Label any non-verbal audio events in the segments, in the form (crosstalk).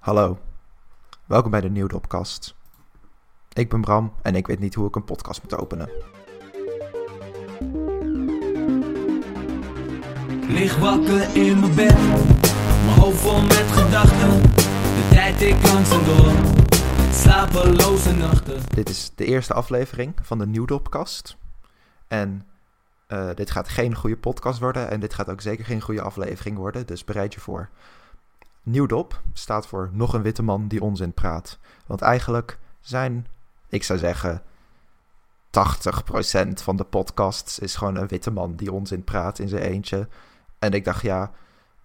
Hallo, welkom bij de Nieuwdopcast. Ik ben Bram en ik weet niet hoe ik een podcast moet openen. Lig wakker in mijn bed, mijn hoofd vol met gedachten. De tijd ik langzaam door, slapeloze nachten. Dit is de eerste aflevering van de Nieuwdopcast. En eh, dit gaat geen goede podcast worden en dit gaat ook zeker geen goede aflevering worden, dus bereid je voor. Nieuwdop staat voor nog een witte man die onzin praat. Want eigenlijk zijn, ik zou zeggen, 80% van de podcasts is gewoon een witte man die onzin praat in zijn eentje. En ik dacht, ja,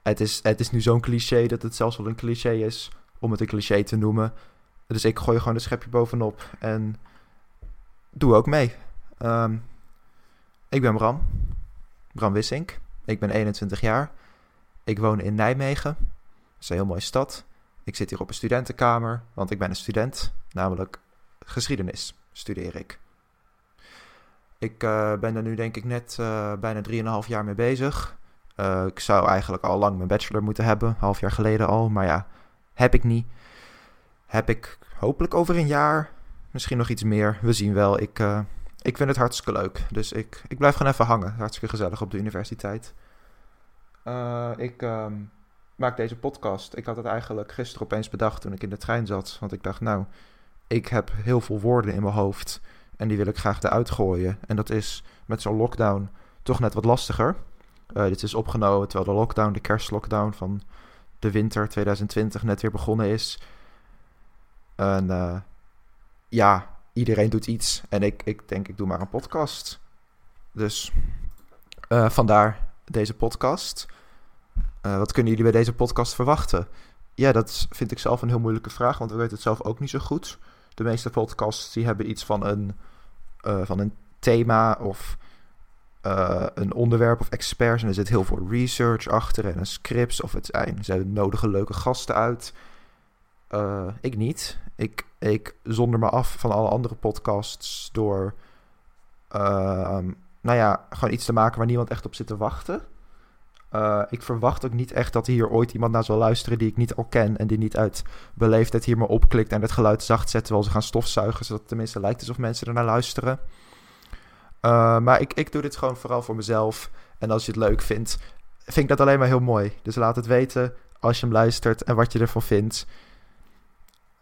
het is, het is nu zo'n cliché dat het zelfs wel een cliché is om het een cliché te noemen. Dus ik gooi gewoon een schepje bovenop en doe ook mee. Ehm, ik ben Bram, Bram Wissink. Ik ben 21 jaar. Ik woon in Nijmegen. Dat is een heel mooie stad. Ik zit hier op een studentenkamer, want ik ben een student, namelijk geschiedenis studeer ik. Ik eh, ben er nu denk ik net uh, bijna 3,5 jaar mee bezig. Uh, ik zou eigenlijk al lang mijn bachelor moeten hebben, half jaar geleden al, maar ja, heb ik niet. Heb ik hopelijk over een jaar, misschien nog iets meer. We zien wel. Ik, ik vind het hartstikke leuk, dus ik, ik blijf gewoon even hangen. Hartstikke gezellig op de universiteit. ik um, maak deze podcast. Ik had het eigenlijk gisteren opeens bedacht toen ik in de trein zat. Want ik dacht, nou, ik heb heel veel woorden in mijn hoofd. En die wil ik graag eruit gooien. En dat is met zo'n lockdown toch net wat lastiger. Uh, dit is opgenomen terwijl de lockdown, de kerstlockdown van de winter 2020 net weer begonnen is. En uh, ja, iedereen doet iets. En ik, ik denk, ik doe maar een podcast. Dus uh, vandaar deze podcast. Uh, wat kunnen jullie bij deze podcast verwachten? Ja, dat vind ik zelf een heel moeilijke vraag, want we weten het zelf ook niet zo goed. De meeste podcasts die hebben iets van een, uh, van een thema of uh, een onderwerp of experts. En er zit heel veel research achter en een scripts of het zijn, nodige leuke gasten uit. ik niet. Ik, ik zonder me af van alle andere podcasts door, nou ja, gewoon iets te maken waar niemand echt op zit te wachten. Uh, ik verwacht ook niet echt dat hier ooit iemand naar zal luisteren die ik niet al ken. En die niet uit beleefdheid hier maar opklikt en het geluid zacht zet terwijl ze gaan stofzuigen. Zodat het tenminste lijkt alsof mensen er naar luisteren. Uh, maar ik, ik doe dit gewoon vooral voor mezelf. En als je het leuk vindt, vind ik dat alleen maar heel mooi. Dus laat het weten als je hem luistert en wat je ervan vindt.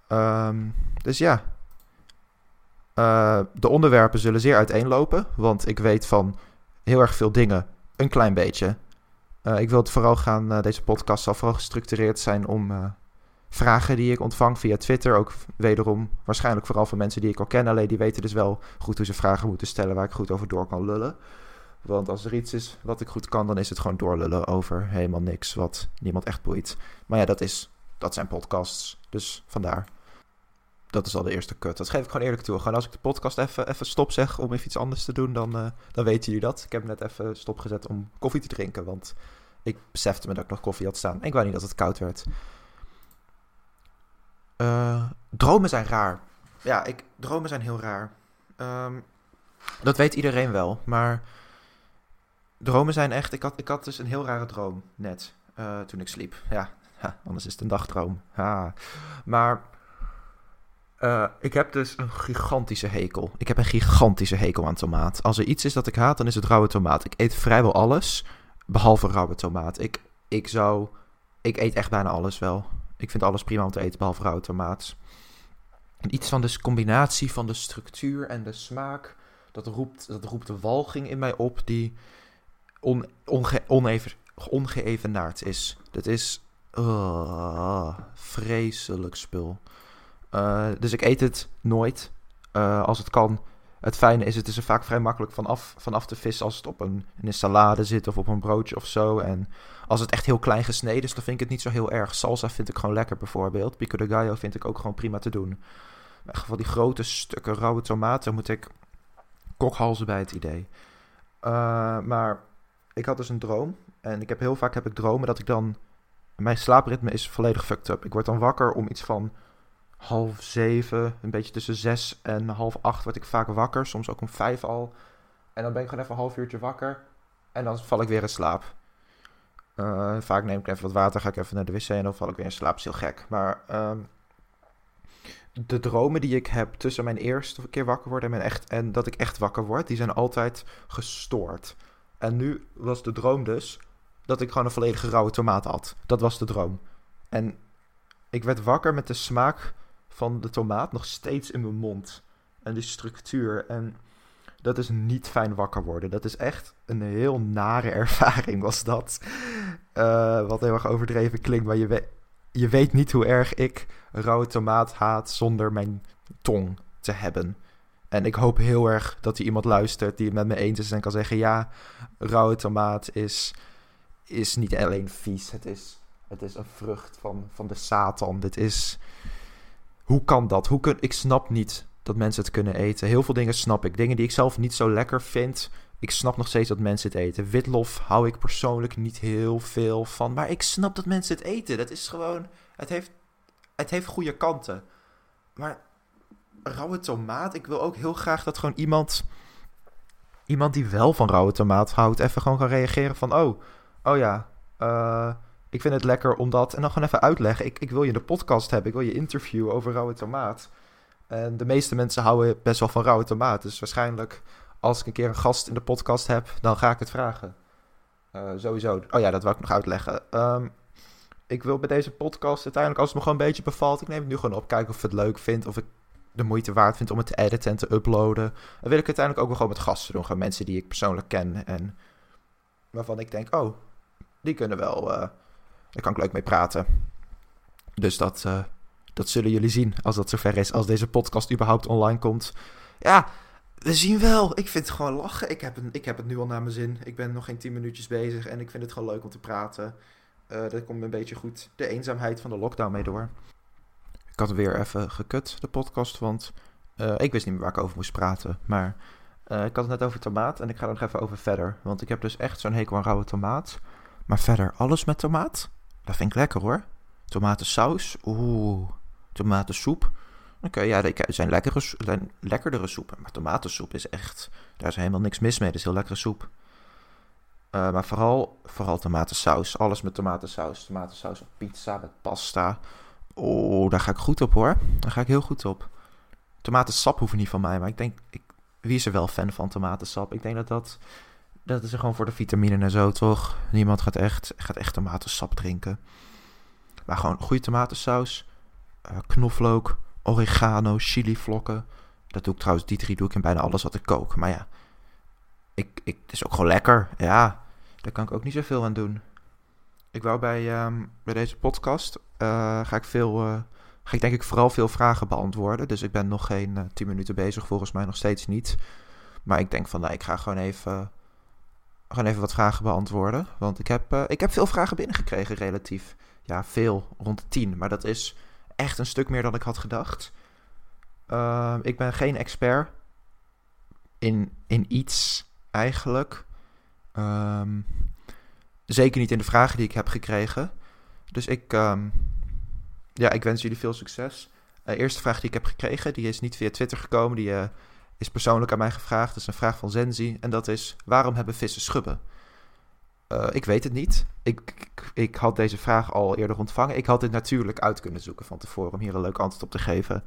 Um, dus ja. Uh, de onderwerpen zullen zeer uiteenlopen. Want ik weet van heel erg veel dingen een klein beetje. Uh, ik wil het vooral gaan, uh, deze podcast zal vooral gestructureerd zijn om uh, vragen die ik ontvang via Twitter. Ook wederom waarschijnlijk vooral van mensen die ik al ken. Alleen die weten dus wel goed hoe ze vragen moeten stellen waar ik goed over door kan lullen. Want als er iets is wat ik goed kan, dan is het gewoon doorlullen over helemaal niks wat niemand echt boeit. Maar ja, dat, is, dat zijn podcasts, dus vandaar. Dat is al de eerste kut. Dat geef ik gewoon eerlijk toe. Gewoon als ik de podcast even, even stop zeg om even iets anders te doen, dan, uh, dan weten jullie dat. Ik heb net even stopgezet om koffie te drinken, want ik besefte me dat ik nog koffie had staan. Ik wou niet dat het koud werd. Uh, dromen zijn raar. Ja, ik, dromen zijn heel raar. Um, dat weet iedereen wel, maar dromen zijn echt... Ik had, ik had dus een heel rare droom net, uh, toen ik sliep. Ja, ha, (laughs) anders is het een dagdroom. Ha. Maar uh, ik heb dus een gigantische hekel. Ik heb een gigantische hekel aan tomaat. Als er iets is dat ik haat, dan is het rauwe tomaat. Ik eet vrijwel alles, behalve rauwe tomaat. Ik, ik zou... Ik eet echt bijna alles wel. Ik vind alles prima om te eten, behalve rauwe tomaat. Iets van de combinatie van de structuur en de smaak... Dat roept, dat roept de walging in mij op die on, onge, oneven, ongeëvenaard is. Dat is... Uh, vreselijk spul. Uh, dus ik eet het nooit. Uh, als het kan. Het fijne is, het is er vaak vrij makkelijk vanaf, vanaf te vissen als het op een, in een salade zit of op een broodje of zo. En als het echt heel klein gesneden is, dan vind ik het niet zo heel erg. Salsa vind ik gewoon lekker bijvoorbeeld. Pico de gallo vind ik ook gewoon prima te doen. Maar van die grote stukken rauwe tomaten moet ik kokhalzen bij het idee. Uh, maar ik had dus een droom. En ik heb heel vaak heb ik dromen dat ik dan... Mijn slaapritme is volledig fucked up. Ik word dan wakker om iets van half zeven, een beetje tussen zes en half acht word ik vaak wakker. Soms ook om vijf al. En dan ben ik gewoon even een half uurtje wakker. En dan val ik weer in slaap. Uh, vaak neem ik even wat water, ga ik even naar de wc en dan val ik weer in slaap. is heel gek. Maar ehm, de dromen die ik heb tussen mijn eerste keer wakker worden en, mijn echt, en dat ik echt wakker word, die zijn altijd gestoord. En nu was de droom dus dat ik gewoon een volledige rauwe tomaat had. Dat was de droom. En ik werd wakker met de smaak van de tomaat nog steeds in mijn mond. En die structuur. En dat is niet fijn wakker worden. Dat is echt een heel nare (laughs) ervaring, was dat. Uh, wat heel erg overdreven klinkt, maar je, weet, je weet niet hoe erg ik rauwe tomaat haat zonder mijn tong te hebben. En ik hoop heel erg dat er iemand luistert die het met me eens is en kan zeggen: ja, rauwe tomaat is, is niet alleen vies, het is, het is een vrucht van, van de Satan. Dit is. Hoe kan dat? Hoe ik snap niet dat mensen het kunnen eten. Heel veel dingen snap ik. Dingen die ik zelf niet zo lekker vind. Ik snap nog steeds dat mensen het eten. Witlof hou ik persoonlijk niet heel veel van. Maar ik snap dat mensen het eten. Dat is gewoon. Het heeft, het heeft goede kanten. Maar rauwe tomaat. Ik wil ook heel graag dat gewoon iemand. Iemand die wel van rauwe tomaat houdt. Even gewoon kan reageren van. Oh, oh ja. Uh, ik vind het lekker omdat. En dan gewoon even uitleggen. Ik, ik wil je de podcast hebben. Ik wil je interview over rauwe tomaat. En de meeste mensen houden best wel van rauwe tomaat. Dus waarschijnlijk als ik een keer een gast in de podcast heb, dan ga ik het vragen. Uh, sowieso. Oh ja, dat wil ik nog uitleggen. Um, ik wil bij deze podcast uiteindelijk, als het me gewoon een beetje bevalt, ik neem het nu gewoon op. Kijken of ik het leuk vind. Of ik de moeite waard vind om het te editen en te uploaden. Dan wil ik uiteindelijk ook wel gewoon met gasten doen. Gewoon mensen die ik persoonlijk ken. En waarvan ik denk, oh, die kunnen wel. Uh, daar kan ik leuk mee praten. Dus dat, uh, dat zullen jullie zien als dat zover is. Als deze podcast überhaupt online komt. Ja, we zien wel. Ik vind het gewoon lachen. Ik heb, een, ik heb het nu al naar mijn zin. Ik ben nog geen tien minuutjes bezig. En ik vind het gewoon leuk om te praten. Uh, dat komt een beetje goed. De eenzaamheid van de lockdown mee door. Ik had weer even gekut, de podcast. Want uh, ik wist niet meer waar ik over moest praten. Maar ik had het net over tomaat. En ik ga er nog even over verder. Want ik heb dus echt zo'n hekel aan rauwe tomaat. Maar verder, alles met tomaat. Dat vind ik lekker hoor. Tomatensaus. Oeh tomatensoep. Oké, ja, er zijn, lekkere, lekkerdere soepen. Maar tomatensoep is echt... Daar is helemaal niks mis mee. Dat is heel lekkere soep. Uh, maar vooral, vooral tomatensaus. Alles met tomatensaus. Tomatensaus op pizza, met pasta. Oh, daar ga ik goed op hoor. Daar ga ik heel goed op. Tomatensap hoeven niet van mij. Maar ik denk... Ik, wie is er wel fan van tomatensap? Ik denk dat dat... Dat is gewoon voor de vitamine en zo, toch? Niemand gaat echt, gaat echt tomatensap drinken. Maar gewoon goede tomatensaus uh, knoflook, oregano, chilivlokken. Dat doe ik trouwens, die drie doe ik in bijna alles wat ik kook. Maar ja, ik, ik, het is ook gewoon lekker. Ja, daar kan ik ook niet zoveel aan doen. Ik wou bij, um, bij deze podcast, uh, ga ik veel, uh, ga ik denk ik vooral veel vragen beantwoorden. Dus ik ben nog geen 10 minuten bezig, volgens mij nog steeds niet. Maar ik denk van, nou, ik ga gewoon even, gewoon even wat vragen beantwoorden. Want ik heb, ik heb veel vragen binnengekregen, relatief. Ja, veel, rond de 10. Maar dat is echt een stuk meer dan ik had gedacht. Uh, ik ben geen expert in, in iets eigenlijk. Um, zeker niet in de vragen die ik heb gekregen. Dus ik, um, ja, ik wens jullie veel succes. De uh, eerste vraag die ik heb gekregen, die is niet via Twitter gekomen. Die uh, is persoonlijk aan mij gevraagd. Dat is een vraag van Zenzi. En dat is, waarom hebben vissen schubben? Uh, ik weet het niet. Ik, ik, had deze vraag al eerder ontvangen. Ik had dit natuurlijk uit kunnen zoeken van tevoren om hier een leuk antwoord op te geven.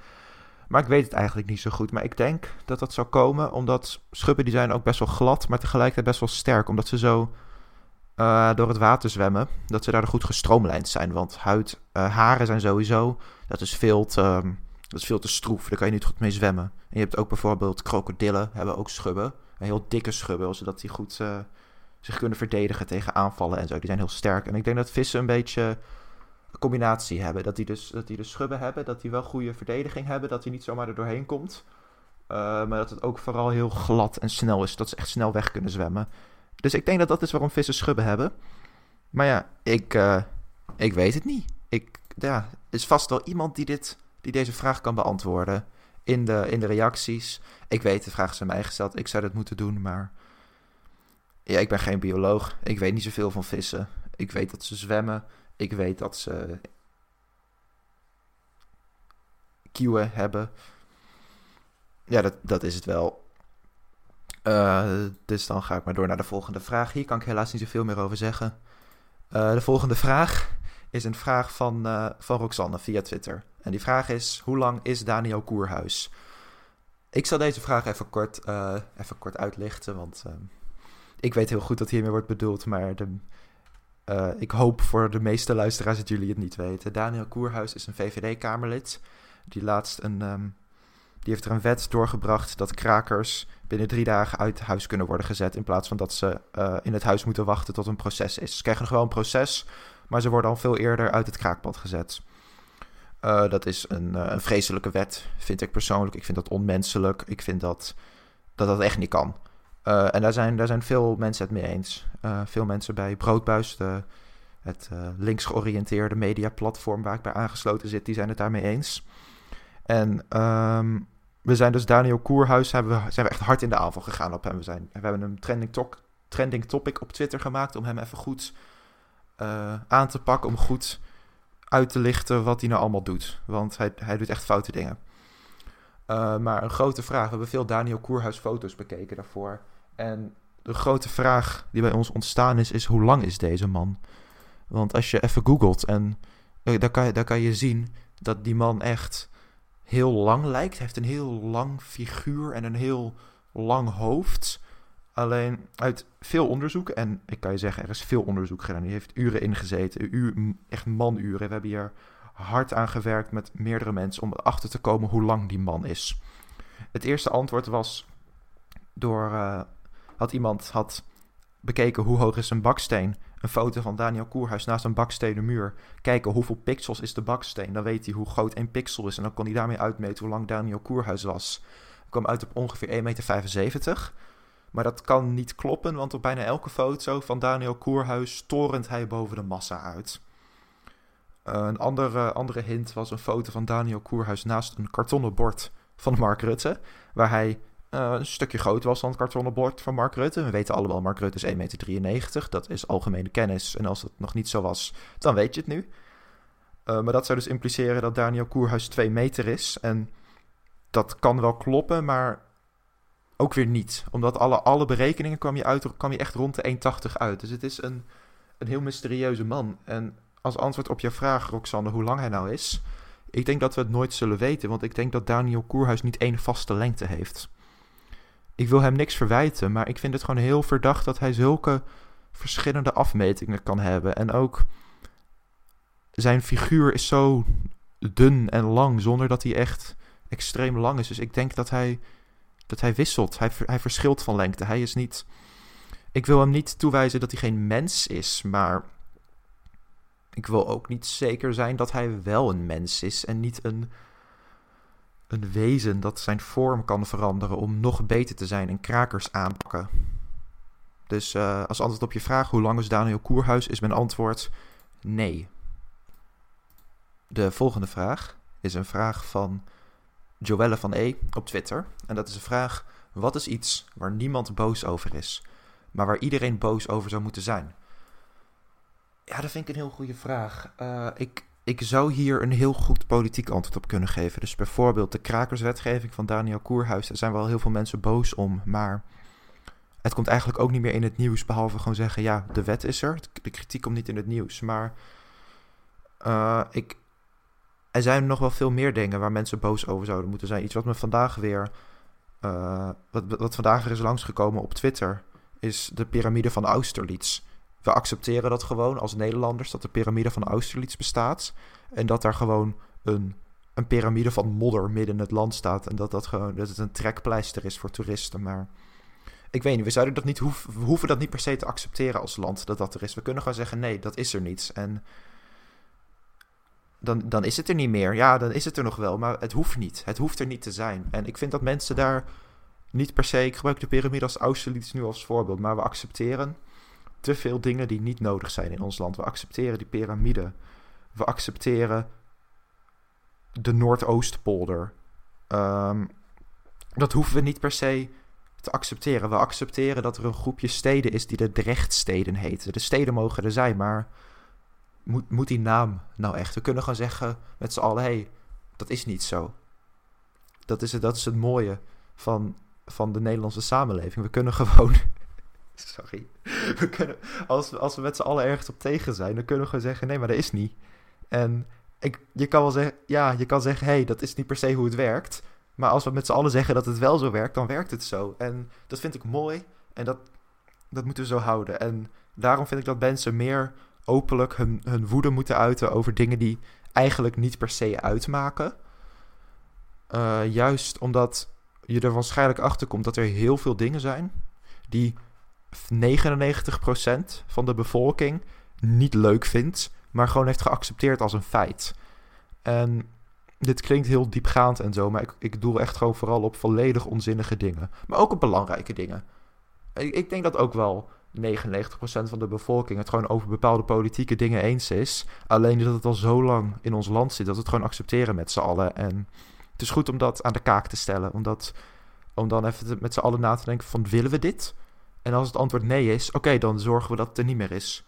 Maar ik weet het eigenlijk niet zo goed. Maar ik denk dat dat zou komen omdat schubben die zijn ook best wel glad, maar tegelijkertijd best wel sterk. Omdat ze zo uh, door het water zwemmen, dat ze daardoor goed gestroomlijnd zijn. Want huid, uh, haren zijn sowieso, dat is veel te, um, dat is veel te stroef. Daar kan je niet goed mee zwemmen. En je hebt ook bijvoorbeeld krokodillen, hebben ook schubben. Een heel dikke schubben, zodat die goed zich kunnen verdedigen tegen aanvallen en zo. Die zijn heel sterk. En ik denk dat vissen een beetje een combinatie hebben. Dat die dus, dat die dus schubben hebben, dat die wel goede verdediging hebben, dat die niet zomaar er doorheen komt. Uh, maar dat het ook vooral heel glad en snel is, dat ze echt snel weg kunnen zwemmen. Dus ik denk dat dat is waarom vissen schubben hebben. Maar ja, ik, uh, ik weet het niet. Ik, ja, er is vast wel iemand die, dit, die deze vraag kan beantwoorden in de, in de reacties. Ik weet, de vraag is aan mij gesteld. Ik zou dat moeten doen, maar ja, ik ben geen bioloog. Ik weet niet zoveel van vissen. Ik weet dat ze zwemmen. Ik weet dat ze kieuwen hebben. Ja, dat, dat is het wel. Uh, dus dan ga ik maar door naar de volgende vraag. Hier kan ik helaas niet zoveel meer over zeggen. Uh, de volgende vraag is een vraag van, uh, van Roxanne via Twitter. En die vraag is: hoe lang is Daniel Koerhuis? Ik zal deze vraag even kort, uh, even kort uitlichten, want uh, ik weet heel goed dat hiermee wordt bedoeld, maar de, ik hoop voor de meeste luisteraars dat jullie het niet weten. Daniel Koerhuis is een VVD-Kamerlid. Die laatst een, um, die heeft er een wet doorgebracht dat krakers binnen drie dagen uit huis kunnen worden gezet. In plaats van dat ze in het huis moeten wachten tot een proces is. Ze krijgen nog een proces, maar ze worden al veel eerder uit het kraakpad gezet. Uh, dat is een, uh, een, vreselijke wet, vind ik persoonlijk. Ik vind dat onmenselijk. Ik vind dat dat, dat echt niet kan. Uh, en daar zijn, daar zijn veel mensen het mee eens. veel mensen bij Broodbuis, de, het links georiënteerde mediaplatform waar ik bij aangesloten zit, die zijn het daarmee eens. En um, we zijn dus Daniel Koerhuis, hebben we, zijn we echt hard in de aanval gegaan op hem. We, zijn, we hebben een trending, talk, trending topic op Twitter gemaakt om hem even goed aan te pakken, om goed uit te lichten wat hij nou allemaal doet. Want hij, hij doet echt foute dingen. Uh, maar een grote vraag. We hebben veel Daniel Koerhuis foto's bekeken daarvoor. En de grote vraag die bij ons ontstaan is, is hoe lang is deze man? Want als je even googelt en uh, daar, kan daar kan je zien dat die man echt heel lang lijkt. Hij heeft een heel lang figuur en een heel lang hoofd. Alleen uit veel onderzoek, en ik kan je zeggen, er is veel onderzoek gedaan. Die heeft uren ingezeten, echt manuren. We hebben hier hard aan gewerkt met meerdere mensen om erachter te komen hoe lang die man is. Het eerste antwoord was door, uh, had iemand had bekeken hoe hoog is een baksteen. Een foto van Daniel Koerhuis naast een bakstenen muur. Kijken hoeveel pixels is de baksteen. Dan weet hij hoe groot één pixel is. En dan kon hij daarmee uitmeten hoe lang Daniel Koerhuis was. Hij kwam uit op ongeveer 1,75 meter. Maar dat kan niet kloppen, want op bijna elke foto van Daniel Koerhuis torent hij boven de massa uit. Uh, een andere, andere hint was een foto van Daniel Koerhuis naast een kartonnen bord van Mark Rutte. Waar hij uh, een stukje groter was dan het kartonnen bord van Mark Rutte. We weten allemaal, Mark Rutte is 1,93 meter. Dat is algemene kennis. En als het nog niet zo was, dan weet je het nu. Uh, maar dat zou dus impliceren dat Daniel Koerhuis 2 meter is. En dat kan wel kloppen, maar ook weer niet. Omdat alle, alle berekeningen kwam je, uit, kwam je echt rond de 1,80 uit. Dus het is een, een heel mysterieuze man. En als antwoord op je vraag, Roxanne, hoe lang hij nou is... Ik denk dat we het nooit zullen weten, want ik denk dat Daniel Koerhuis niet één vaste lengte heeft. Ik wil hem niks verwijten, maar ik vind het gewoon heel verdacht dat hij zulke verschillende afmetingen kan hebben. En ook zijn figuur is zo dun en lang, zonder dat hij echt extreem lang is. Dus ik denk dat hij dat hij wisselt. Hij, hij verschilt van lengte. Hij is niet. Ik wil hem niet toewijzen dat hij geen mens is, maar ik wil ook niet zeker zijn dat hij wel een mens is en niet een, een wezen dat zijn vorm kan veranderen om nog beter te zijn en krakers aanpakken. Dus uh, als antwoord op je vraag hoe lang is Daniel Koerhuis, is mijn antwoord nee. De volgende vraag is een vraag van Joelle van E op Twitter. En dat is een vraag: wat is iets waar niemand boos over is, maar waar iedereen boos over zou moeten zijn? Ja, dat vind ik een heel goede vraag. Uh, ik, ik zou hier een heel goed politiek antwoord op kunnen geven. Dus bijvoorbeeld de krakerswetgeving van Daniel Koerhuis. Daar zijn wel heel veel mensen boos om. Maar het komt eigenlijk ook niet meer in het nieuws. Behalve gewoon zeggen: ja, de wet is er. De kritiek komt niet in het nieuws. Maar uh, ik, er zijn nog wel veel meer dingen waar mensen boos over zouden moeten zijn. Iets wat me vandaag weer. Uh, wat, wat vandaag weer is langsgekomen op Twitter. Is de piramide van Austerlitz. We accepteren dat gewoon als Nederlanders. Dat de piramide van Austerlitz bestaat. En dat daar gewoon een, een piramide van modder midden in het land staat. En dat, dat, gewoon, dat het een trekpleister is voor toeristen. Maar ik weet niet, we zouden dat niet hoeven, hoeven dat niet per se te accepteren als land. Dat dat er is. We kunnen gewoon zeggen: nee, dat is er niet. En dan, dan is het er niet meer. Ja, dan is het er nog wel, maar het hoeft niet. Het hoeft er niet te zijn. En ik vind dat mensen daar niet per se... Ik gebruik de piramide als Austerlitz nu als voorbeeld, maar we accepteren te veel dingen die niet nodig zijn in ons land. We accepteren die piramide. We accepteren de Noordoostpolder. Um, dat hoeven we niet per se te accepteren. We accepteren dat er een groepje steden is die de Drechtsteden heten. De steden mogen er zijn, maar moet, moet die naam nou echt? We kunnen gewoon zeggen met z'n allen: hey, dat is niet zo. Dat is het, dat is het mooie van, van de Nederlandse samenleving. We kunnen gewoon (laughs) Sorry. We kunnen, als, we, als we met z'n allen ergens op tegen zijn, dan kunnen we gewoon zeggen: nee, maar dat is niet. En ik, je kan wel zeggen: ja, je kan zeggen: hey, dat is niet per se hoe het werkt. Maar als we met z'n allen zeggen dat het wel zo werkt, dan werkt het zo. En dat vind ik mooi. En dat, dat moeten we zo houden. En daarom vind ik dat mensen meer openlijk hun, hun woede moeten uiten over dingen die eigenlijk niet per se uitmaken. Uh, juist omdat je er waarschijnlijk achter komt dat er heel veel dingen zijn die 99% van de bevolking niet leuk vindt, maar gewoon heeft geaccepteerd als een feit. En dit klinkt heel diepgaand en zo, maar ik, ik doel echt gewoon vooral op volledig onzinnige dingen. Maar ook op belangrijke dingen. Ik, ik denk dat ook wel 99% van de bevolking het gewoon over bepaalde politieke dingen eens is. Alleen dat het al zo lang in ons land zit dat we het gewoon accepteren met z'n allen. En het is goed om dat aan de kaak te stellen. Omdat, om dan even met z'n allen na te denken van willen we dit? En als het antwoord nee is, oké, dan zorgen we dat het er niet meer is.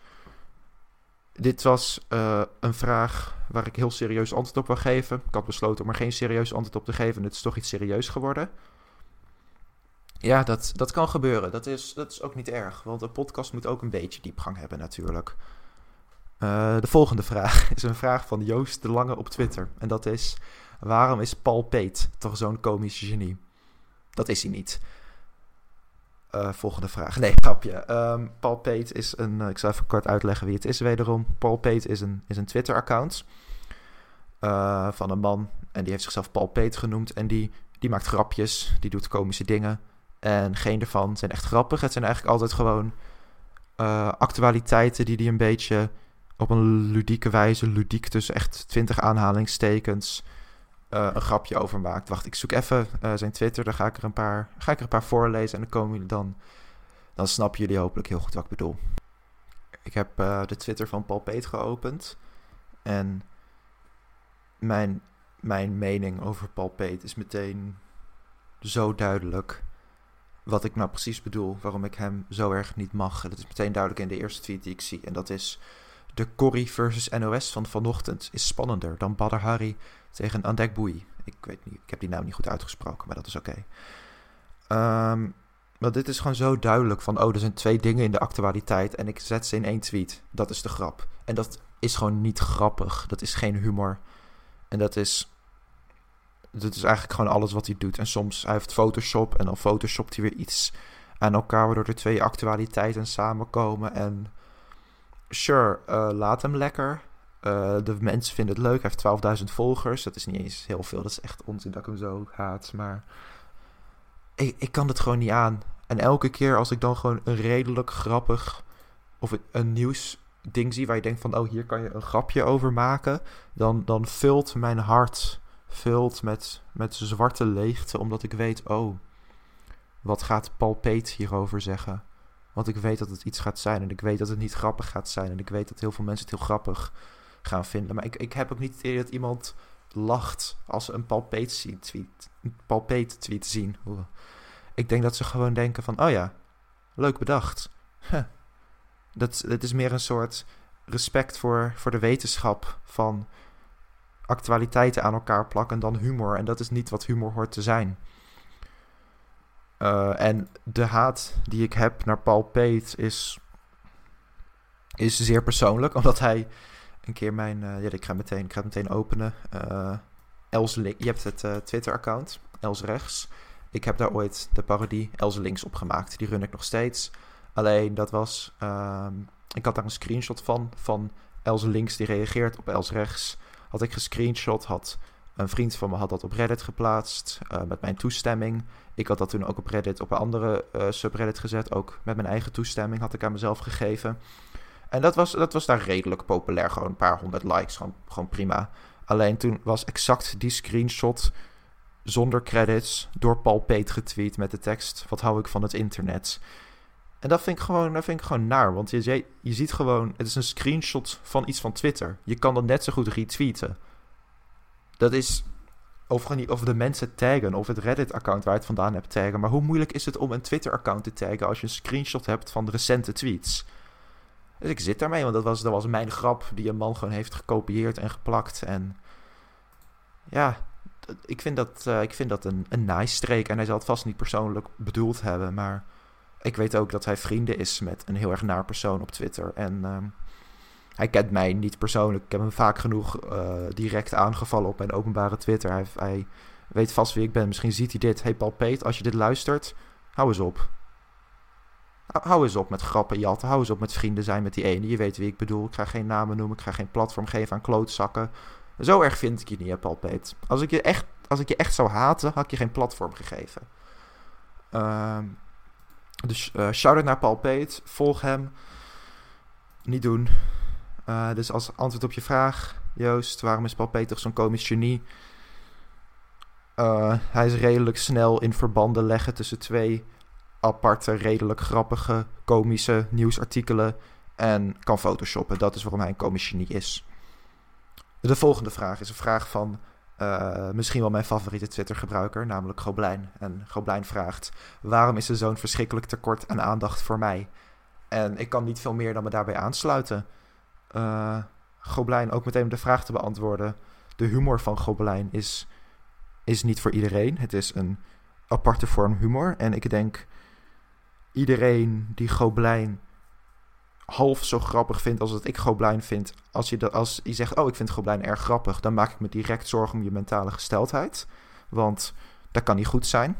Dit was uh, een vraag waar ik heel serieus antwoord op wil geven. Ik had besloten om er geen serieus antwoord op te geven. En het is toch iets serieus geworden. Ja, dat, dat kan gebeuren. Dat is, dat is ook niet erg. Want een podcast moet ook een beetje diepgang hebben natuurlijk. Uh, de volgende vraag (laughs) is een vraag van Joost de Lange op Twitter. En dat is... Waarom is Paul Peet toch zo'n komische genie? Dat is hij niet. Uh, volgende vraag. Nee, grapje. Um, Paul Peet is een... Uh, ik zal even kort uitleggen wie het is wederom. Paul Peet is een, is een Twitter-account van een man. En die heeft zichzelf Paul Peet genoemd. En die, die maakt grapjes. Die doet komische dingen. En geen ervan zijn echt grappig. Het zijn eigenlijk altijd gewoon actualiteiten die die een beetje op een ludieke wijze... Ludiek tussen echt twintig aanhalingstekens uh, een grapje over maakt. Wacht, ik zoek even uh, zijn Twitter. Dan ga ik er een paar, ga ik er een paar voorlezen. En dan komen jullie dan. Dan snappen jullie hopelijk heel goed wat ik bedoel. Ik heb de Twitter van Paul Peet geopend. En mijn, mijn mening over Paul Peet is meteen zo duidelijk. Wat ik nou precies bedoel. Waarom ik hem zo erg niet mag. En dat is meteen duidelijk in de eerste tweet die ik zie. En dat is. De Corrie versus NOS van vanochtend is spannender dan Badr Hari tegen Andek Boei. Ik weet niet, ik heb die naam niet goed uitgesproken, maar dat is oké. Okay. Maar dit is gewoon zo duidelijk van, oh, er zijn twee dingen in de actualiteit en ik zet ze in één tweet. Dat is de grap. En dat is gewoon niet grappig. Dat is geen humor. En dat is, dat is eigenlijk gewoon alles wat hij doet. En soms, hij heeft Photoshop en dan photoshopt hij weer iets aan elkaar, waardoor er twee actualiteiten samenkomen. En sure, uh, laat hem lekker. Uh, de mensen vinden het leuk. Hij heeft 12.000 volgers. Dat is niet eens heel veel. Dat is echt onzin dat ik hem zo haat. Maar ik, ik kan het gewoon niet aan. En elke keer als ik dan gewoon een redelijk grappig of een nieuws ding zie waar je denkt van oh hier kan je een grapje over maken, dan, dan vult mijn hart vult met, met zwarte leegte omdat ik weet oh wat gaat Paul Peet hierover zeggen? Want ik weet dat het iets gaat zijn en ik weet dat het niet grappig gaat zijn en ik weet dat heel veel mensen het heel grappig gaan vinden. Maar ik, ik heb ook niet het idee dat iemand lacht als ze een palpeet tweet, een palpeet tweet zien. Ik denk dat ze gewoon denken van, oh ja, leuk bedacht. Huh. Dat, dat is meer een soort respect voor, voor de wetenschap van actualiteiten aan elkaar plakken dan humor. En dat is niet wat humor hoort te zijn. Uh, en de haat die ik heb naar Paul Peet is, is zeer persoonlijk, (laughs) omdat hij een keer mijn... Uh, ja, ik ga, meteen, ik ga meteen openen. Uh, Els je hebt het Twitter-account, Els Rechts. Ik heb daar ooit de parodie Els Links op gemaakt. Die run ik nog steeds. Alleen dat was... Ehm, ik had daar een screenshot van, van Els Links die reageert op Els Rechts. Had ik gescreenshot, had een vriend van me had dat op Reddit geplaatst met mijn toestemming. Ik had dat toen ook op Reddit op een andere subreddit gezet. Ook met mijn eigen toestemming had ik aan mezelf gegeven. En dat was, dat was daar redelijk populair. Gewoon een paar honderd likes. Gewoon, gewoon prima. Alleen toen was exact die screenshot zonder credits door Paul Peet getweet met de tekst: Wat hou ik van het internet? En dat vind ik gewoon, dat vind ik gewoon naar. Want je, je ziet gewoon, het is een screenshot van iets van Twitter. Je kan dat net zo goed retweeten. Dat is, of, niet, of de mensen taggen, of het Reddit-account waar je het vandaan hebt taggen. Maar hoe moeilijk is het om een Twitter-account te taggen als je een screenshot hebt van recente tweets? Dus ik zit daarmee, want dat was, dat was mijn grap die een man gewoon heeft gekopieerd en geplakt. En ja, ik vind dat, uh, ik vind dat een, een nice streek. En hij zal het vast niet persoonlijk bedoeld hebben, maar ik weet ook dat hij vrienden is met een heel erg naar persoon op Twitter. En ehm, hij kent mij niet persoonlijk. Ik heb hem vaak genoeg uh, direct aangevallen op mijn openbare Twitter. Hij, hij, weet vast wie ik ben. Misschien ziet hij dit. Hey Paul Peet, als je dit luistert, hou eens op. Hou eens op met grappen jatten. Hou eens op met vrienden zijn met die ene. Je weet wie ik bedoel. Ik ga geen namen noemen. Ik ga geen platform geven aan klootzakken. Zo erg vind ik je niet, Paul Peet. Als ik je echt, als ik je echt zou haten, had ik je geen platform gegeven. Uh, dus uh, shout-out naar Paul Peet. Volg hem. Niet doen. Uh, dus als antwoord op je vraag, Joost, waarom is Paul Peet toch zo'n komisch genie? Uh, hij is redelijk snel in verbanden leggen tussen twee aparte, redelijk grappige, komische nieuwsartikelen en kan photoshoppen. Dat is waarom hij een komisch genie is. De volgende vraag is een vraag van uh, misschien wel mijn favoriete Twitter-gebruiker, namelijk Goblijn. En Goblijn vraagt: Waarom is er zo'n verschrikkelijk tekort aan aandacht voor mij? En ik kan niet veel meer dan me daarbij aansluiten. Uh, ook meteen de vraag te beantwoorden. De humor van Goblijn is, is niet voor iedereen. Het is een aparte vorm humor. En ik denk iedereen die Goblijn half zo grappig vindt als dat ik Goblijn vind. Als je, de, als je zegt, oh, ik vind Goblijn erg grappig, dan maak ik me direct zorgen om je mentale gesteldheid. Want dat kan niet goed zijn.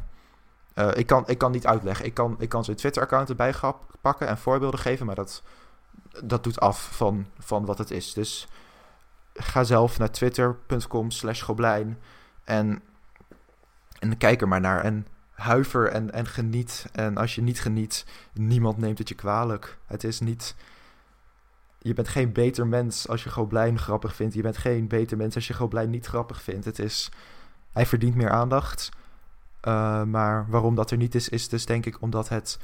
Uh, ik, kan, ik kan niet uitleggen. Ik kan, ik kan zijn Twitter-account erbij pakken en voorbeelden geven, maar dat, dat doet af van, van wat het is. Dus ga zelf naar twitter.com slash goblijn en, en kijk er maar naar. En huiver en, en geniet. En als je niet geniet, niemand neemt het je kwalijk. Het is niet... Je bent geen beter mens als je Goblijn grappig vindt. Je bent geen beter mens als je Goblijn niet grappig vindt. Het is... Hij verdient meer aandacht. Uh, maar waarom dat er niet is, is dus denk ik omdat het...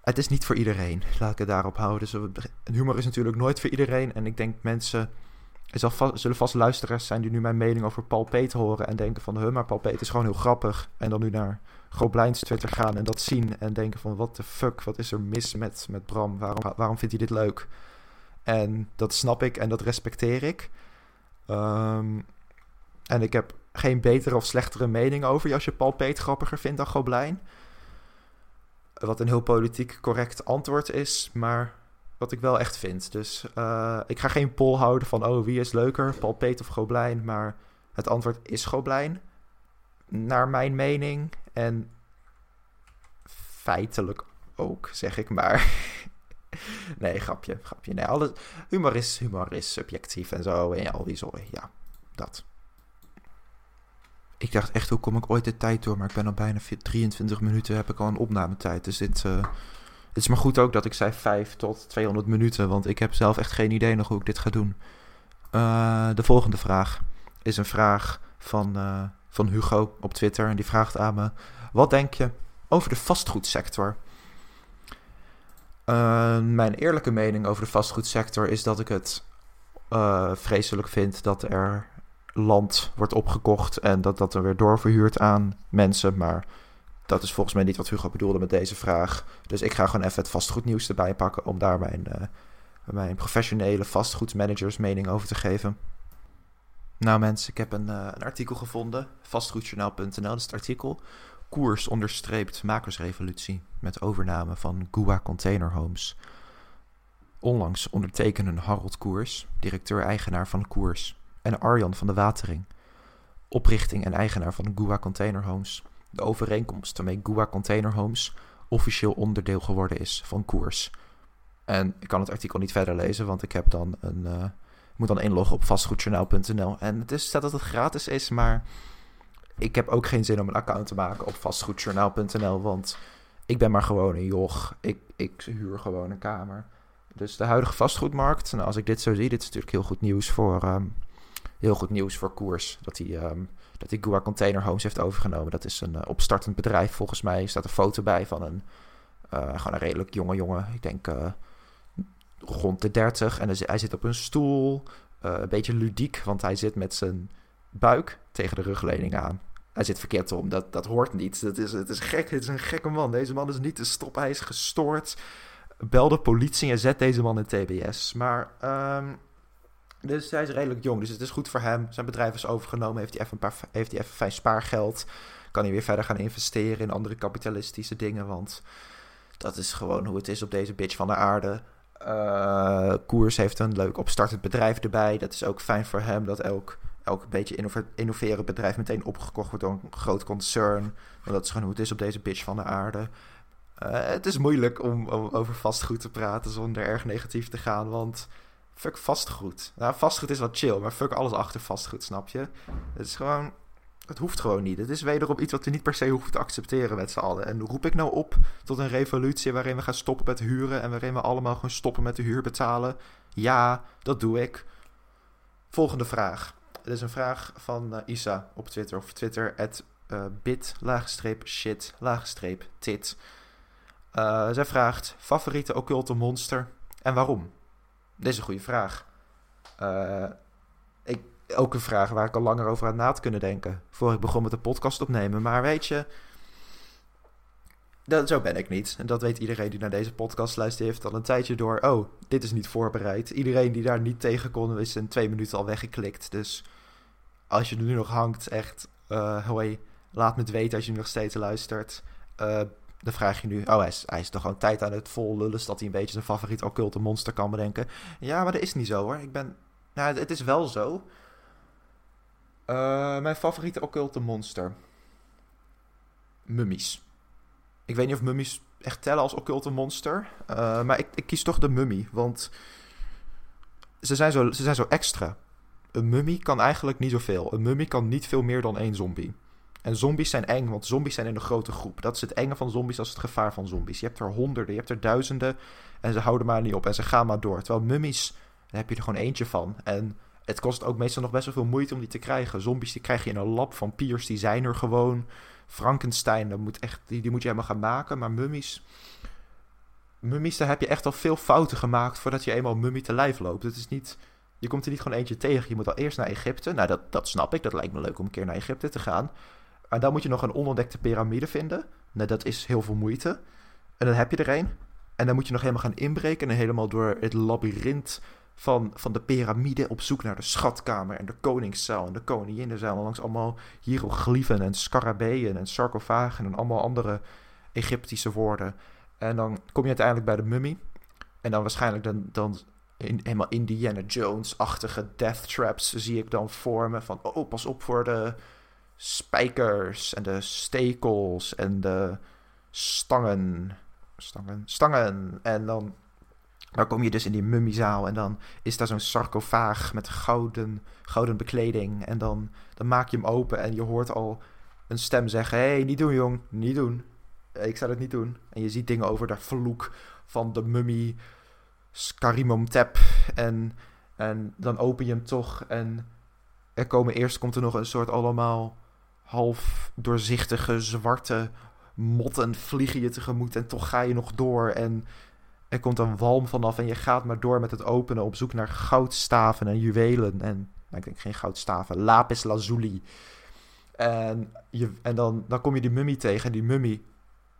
Het is niet voor iedereen. Laat ik het daarop houden. Dus humor is natuurlijk nooit voor iedereen. En ik denk mensen er zullen vast luisteraars zijn die nu mijn mening over Paul Peet horen en denken van, huh, maar Paul Peet is gewoon heel grappig. En dan nu naar Goblijns Twitter gaan en dat zien en denken van, what the fuck, wat is er mis met, met Bram? Waarom, waarom vindt hij dit leuk? En dat snap ik en dat respecteer ik. Um, en ik heb geen betere of slechtere mening over je als je Paul Peet grappiger vindt dan Goblijn. Wat een heel politiek correct antwoord is, maar wat ik wel echt vind. Dus uh, ik ga geen poll houden van, oh, wie is leuker, Paul Peet of Goblijn? Maar het antwoord is Goblijn, naar mijn mening. En feitelijk ook, zeg ik maar. (laughs) nee, grapje, grapje. Nee, alles, humor, is, humor is subjectief en zo. En al die zooi, ja, dat. Ik dacht echt, hoe kom ik ooit de tijd door? Maar ik ben al bijna 23 minuten, heb ik al een opnametijd. Dus dit... Uh, het is maar goed ook dat ik zei 5 tot 200 minuten, want ik heb zelf echt geen idee nog hoe ik dit ga doen. Uh, de volgende vraag is een vraag van, uh, van Hugo op Twitter. En die vraagt aan me: Wat denk je over de vastgoedsector? Uh, mijn eerlijke mening over de vastgoedsector is dat ik het vreselijk vind dat er land wordt opgekocht en dat dat er weer doorverhuurd aan mensen. Maar dat is volgens mij niet wat Hugo bedoelde met deze vraag. Dus ik ga gewoon even het vastgoednieuws erbij pakken om daar mijn, uh, mijn professionele vastgoedmanagers mening over te geven. Nou mensen, ik heb een, uh, een artikel gevonden, vastgoedjournaal.nl, dat is het artikel. Koers onderstreept makersrevolutie met overname van Gua Container Homes. Onlangs ondertekenen Harold Koers, directeur-eigenaar van Koers, en Arjan van de Watering, oprichting en eigenaar van Gua Container Homes, de overeenkomst waarmee Gua Container Homes officieel onderdeel geworden is van Koers. En ik kan het artikel niet verder lezen, want ik heb dan een. Uh, moet dan inloggen op vastgoedjournaal.nl. En het is, staat dat het gratis is, maar ik heb ook geen zin om een account te maken op vastgoedjournaal.nl, want ik ben maar gewoon een joch. Ik, ik huur gewoon een kamer. Dus de huidige vastgoedmarkt, nou, als ik dit zo zie, dit is natuurlijk heel goed nieuws voor, um, heel goed nieuws voor koers. Dat hij um, dat hij Gua Container Homes heeft overgenomen. Dat is een uh, opstartend bedrijf volgens mij. Er staat een foto bij van een, uh, gewoon een redelijk jonge jongen. Ik denk uh, rond de 30. En hij zit op een stoel. een beetje ludiek, want hij zit met zijn buik tegen de ruglening aan. Hij zit verkeerd om, dat, dat hoort niet. Dat is, het is gek, het is een gekke man. Deze man is niet te stoppen, hij is gestoord. Bel de politie en zet deze man in TBS. Maar um, dus hij is redelijk jong, dus het is goed voor hem. Zijn bedrijf is overgenomen, heeft hij even, een paar, heeft hij even fijn spaargeld. kan hij weer verder gaan investeren in andere kapitalistische dingen. Want dat is gewoon hoe het is op deze bitch van de aarde. Uh, Koers heeft een leuk opstartend bedrijf erbij. Dat is ook fijn voor hem dat elk, elk beetje innoverend bedrijf meteen opgekocht wordt door een groot concern. Want dat is gewoon hoe het is op deze bitch van de aarde. Uh, het is moeilijk om, om, over vastgoed te praten zonder erg negatief te gaan, want fuck vastgoed. Nou, vastgoed is wat chill, maar fuck alles achter vastgoed, snap je? Het is gewoon, het hoeft gewoon niet. Het is wederom iets wat we niet per se hoeven te accepteren met z'n allen. En roep ik nou op tot een revolutie waarin we gaan stoppen met huren en waarin we allemaal gewoon stoppen met de huur betalen? Ja, dat doe ik. Volgende vraag. Het is een vraag van uh, Isa op Twitter. Of Twitter, at uh, bit, shit, tit. Uh, zij vraagt, favoriete occulte monster en waarom? Dit is een goede vraag. Uh, ik, ook een vraag waar ik al langer over aan na had kunnen denken. Voor ik begon met de podcast opnemen. Maar weet je, dat, zo ben ik niet. En dat weet iedereen die naar deze podcast luistert. heeft al een tijdje door. Oh, dit is niet voorbereid. Iedereen die daar niet tegen kon, is in twee minuten al weggeklikt. Dus als je nu nog hangt, echt, uh, hoi, laat me het weten als je nog steeds luistert. Uh, dan vraag je nu, oh, hij is, hij is toch gewoon tijd aan het vol lullen, dat hij een beetje zijn favoriet occulte monster kan bedenken. Ja, maar dat is niet zo hoor. Ik ben, nou, het is wel zo. Uh, mijn favoriete occulte monster. Mummies. Ik weet niet of mummies echt tellen als occulte monster. Uh, maar ik, ik, kies toch de mummie, want ze zijn, zo, ze zijn zo extra. Een mummie kan eigenlijk niet zoveel. Een mummie kan niet veel meer dan één zombie. En zombies zijn eng, want zombies zijn in een grote groep. Dat is het enge van zombies, dat is het gevaar van zombies. Je hebt er honderden, je hebt er duizenden en ze houden maar niet op en ze gaan maar door. Terwijl mummies, daar heb je er gewoon eentje van. En het kost ook meestal nog best wel veel moeite om die te krijgen. Zombies die krijg je in een lab, vampiers die zijn er gewoon. Frankenstein, dat moet echt, die, moet je helemaal gaan maken. Maar mummies, mummies, daar heb je echt al veel fouten gemaakt voordat je eenmaal mummie te lijf loopt. Het is niet, je komt er niet gewoon eentje tegen. Je moet al eerst naar Egypte. Nou, dat, dat snap ik. Dat lijkt me leuk om een keer naar Egypte te gaan. En dan moet je nog een onontdekte piramide vinden. Nou, dat is heel veel moeite. En dan heb je er een. En dan moet je nog helemaal gaan inbreken. En helemaal door het labyrint van, van de piramide op zoek naar de schatkamer en de koningszaal en de koninginnenzaal. En langs allemaal hieroglyphen en scarabäen en sarcofagen en allemaal andere Egyptische woorden. En dan kom je uiteindelijk bij de mummie. En dan waarschijnlijk dan, dan helemaal Indiana Jones-achtige death traps zie ik dan vormen. Van, oh, pas op voor de spijkers en de stekels en de stangen. Stangen, stangen. En dan, dan kom je dus in die mummiezaal en dan is daar zo'n sarcofaag met gouden, gouden bekleding. En dan, dan maak je hem open en je hoort al een stem zeggen: Hé, hey, niet doen, jong, niet doen. Ik zou dat niet doen. En je ziet dingen over de vloek van de mummie, Skarimomtep. En, en dan open je hem toch en er komen eerst komt er nog een soort allemaal half doorzichtige zwarte motten vliegen je tegemoet en toch ga je nog door en er komt een walm vanaf en je gaat maar door met het openen op zoek naar goudstaven en juwelen en nou, ik denk geen goudstaven, lapis lazuli. En, je, en dan, dan kom je die mummie tegen en die mummie